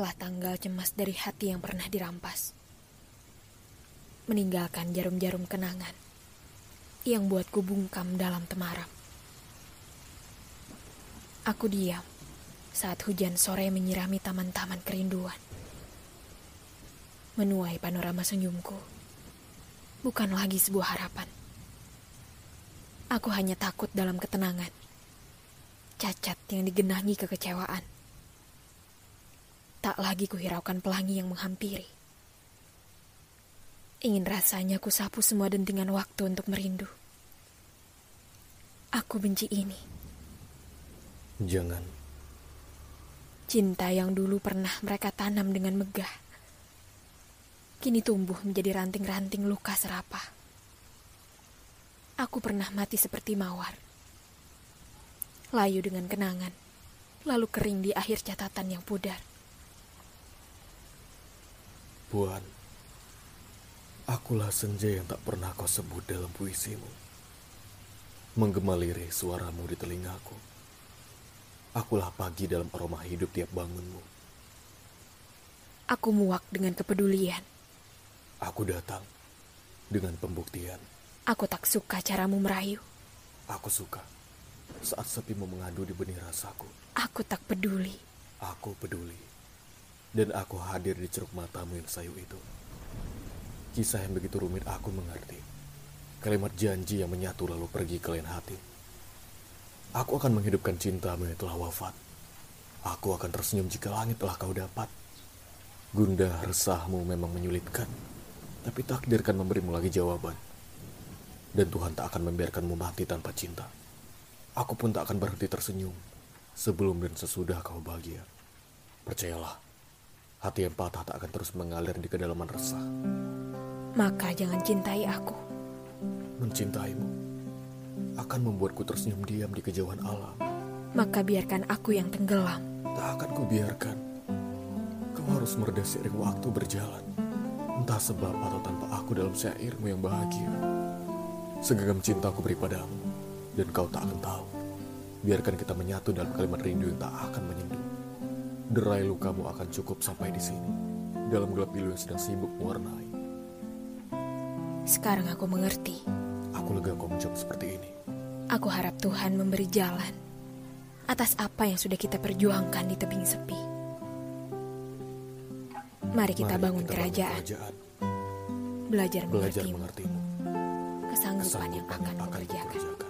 telah tanggal cemas dari hati yang pernah dirampas. Meninggalkan jarum-jarum kenangan yang buatku bungkam dalam temaram. Aku diam saat hujan sore menyirami taman-taman kerinduan. Menuai panorama senyumku bukan lagi sebuah harapan. Aku hanya takut dalam ketenangan. Cacat yang digenangi kekecewaan. Tak lagi kuhiraukan pelangi yang menghampiri. Ingin rasanya ku sapu semua dentingan waktu untuk merindu. Aku benci ini. Jangan. Cinta yang dulu pernah mereka tanam dengan megah. Kini tumbuh menjadi ranting-ranting luka serapah. Aku pernah mati seperti mawar. Layu dengan kenangan, lalu kering di akhir catatan yang pudar. Puan, akulah senja yang tak pernah kau sebut dalam puisimu. Menggema lirih suaramu di telingaku. Akulah pagi dalam aroma hidup tiap bangunmu. Aku muak dengan kepedulian. Aku datang dengan pembuktian. Aku tak suka caramu merayu. Aku suka saat sepimu mengadu di benih rasaku. Aku tak peduli. Aku peduli. Dan aku hadir di ceruk matamu yang sayu itu. Kisah yang begitu rumit aku mengerti. Kalimat janji yang menyatu lalu pergi ke lain hati. Aku akan menghidupkan cintamu yang telah wafat. Aku akan tersenyum jika langit telah kau dapat. Gundah resahmu memang menyulitkan. Tapi takdirkan memberimu lagi jawaban dan Tuhan tak akan membiarkanmu mati tanpa cinta. Aku pun tak akan berhenti tersenyum sebelum dan sesudah kau bahagia. Percayalah, hati yang patah tak akan terus mengalir di kedalaman resah. Maka jangan cintai aku. Mencintaimu akan membuatku tersenyum diam di kejauhan alam. Maka biarkan aku yang tenggelam. Tak akan kubiarkan. Kau harus meredah seiring waktu berjalan. Entah sebab atau tanpa aku dalam syairmu yang bahagia. Segenggam cinta aku beri padamu, dan kau tak akan tahu. Biarkan kita menyatu dalam kalimat rindu yang tak akan menyendu. Derai lukamu akan cukup sampai di sini, dalam gelap pilu yang sedang sibuk mewarnai. Sekarang aku mengerti. Aku lega kau menjawab seperti ini. Aku harap Tuhan memberi jalan atas apa yang sudah kita perjuangkan di tebing sepi. Mari kita Mari bangun kita kerajaan. kerajaan. Belajar, Belajar mengertimu. mengertimu. Kesanggupan yang Kesanggupan akan yang akan mengerjakan. kukerjakan.